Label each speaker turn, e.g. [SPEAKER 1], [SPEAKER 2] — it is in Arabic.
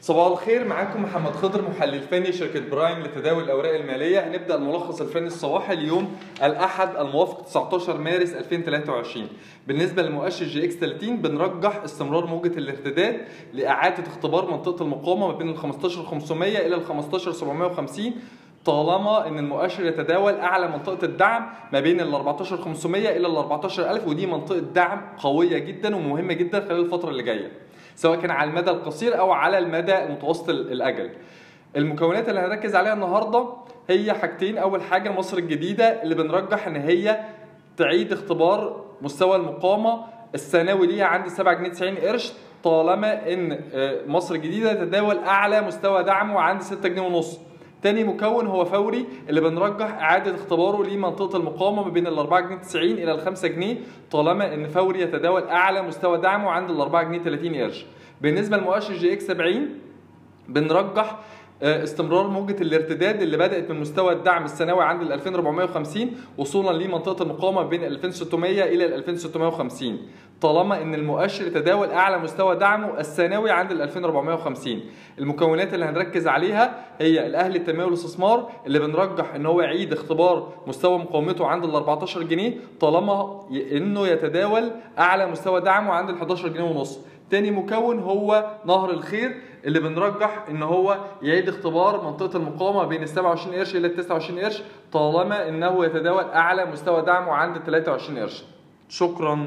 [SPEAKER 1] صباح الخير معاكم محمد خضر محلل فني شركة برايم لتداول الأوراق المالية. هنبدأ الملخص الفني الصباحي اليوم الأحد الموافق 19 مارس 2023 بالنسبة لمؤشر EGX 30 بنرجح استمرار موجة الارتداد لإعادة اختبار منطقة المقاومة ما بين ال 15500 إلى ال 15750 طالما إن المؤشر يتداول أعلى منطقة الدعم ما بين ال 14500 إلى ال 14000 ودي منطقة دعم قوية جدا ومهمة جدا خلال الفترة اللي جاية. سواء كان على المدى القصير أو على المدى المتوسط الأجل. المكونات اللي هنركز عليها النهارده هي حاجتين. أول حاجة مصر الجديدة اللي بنرجح إن هي تعيد اختبار مستوى المقاومة السنوي ليها عند 7 جنيه 90 قرش طالما إن مصر الجديدة تتداول أعلى مستوى دعمه عند 6 جنيه ونص. تاني مكون هو فوري اللي بنرجح إعادة اختباره لمنطقة المقاومة ما بين ال 4 جنيه 90 إلى ال 5 جنيه طالما إن فوري يتداول أعلى مستوى دعمه عند ال 4 جنيه 30 قرش. بالنسبة لمؤشر EGX 70 بنرجح استمرار موجة الارتداد اللي بدأت من مستوى الدعم السنوي عند ال 2450 وصولا لمنطقة المقاومة بين 2600 إلى ال 2650 طالما إن المؤشر يتداول أعلى مستوى دعمه السنوي عند ال 2450 المكونات اللي هنركز عليها هي الأهلي التنمية والاستثمار اللي بنرجح إن هو يعيد اختبار مستوى مقاومته عند ال 14 جنيه طالما إنه يتداول أعلى مستوى دعمه عند ال 11 جنيه ونص. تاني مكون هو نهر الخير اللي بنرجح إن هو يعيد اختبار منطقة المقاومة بين ال 27 قرش إلى ال 29 قرش طالما إنه يتداول أعلى مستوى دعمه عند ال 23 قرش. شكرا.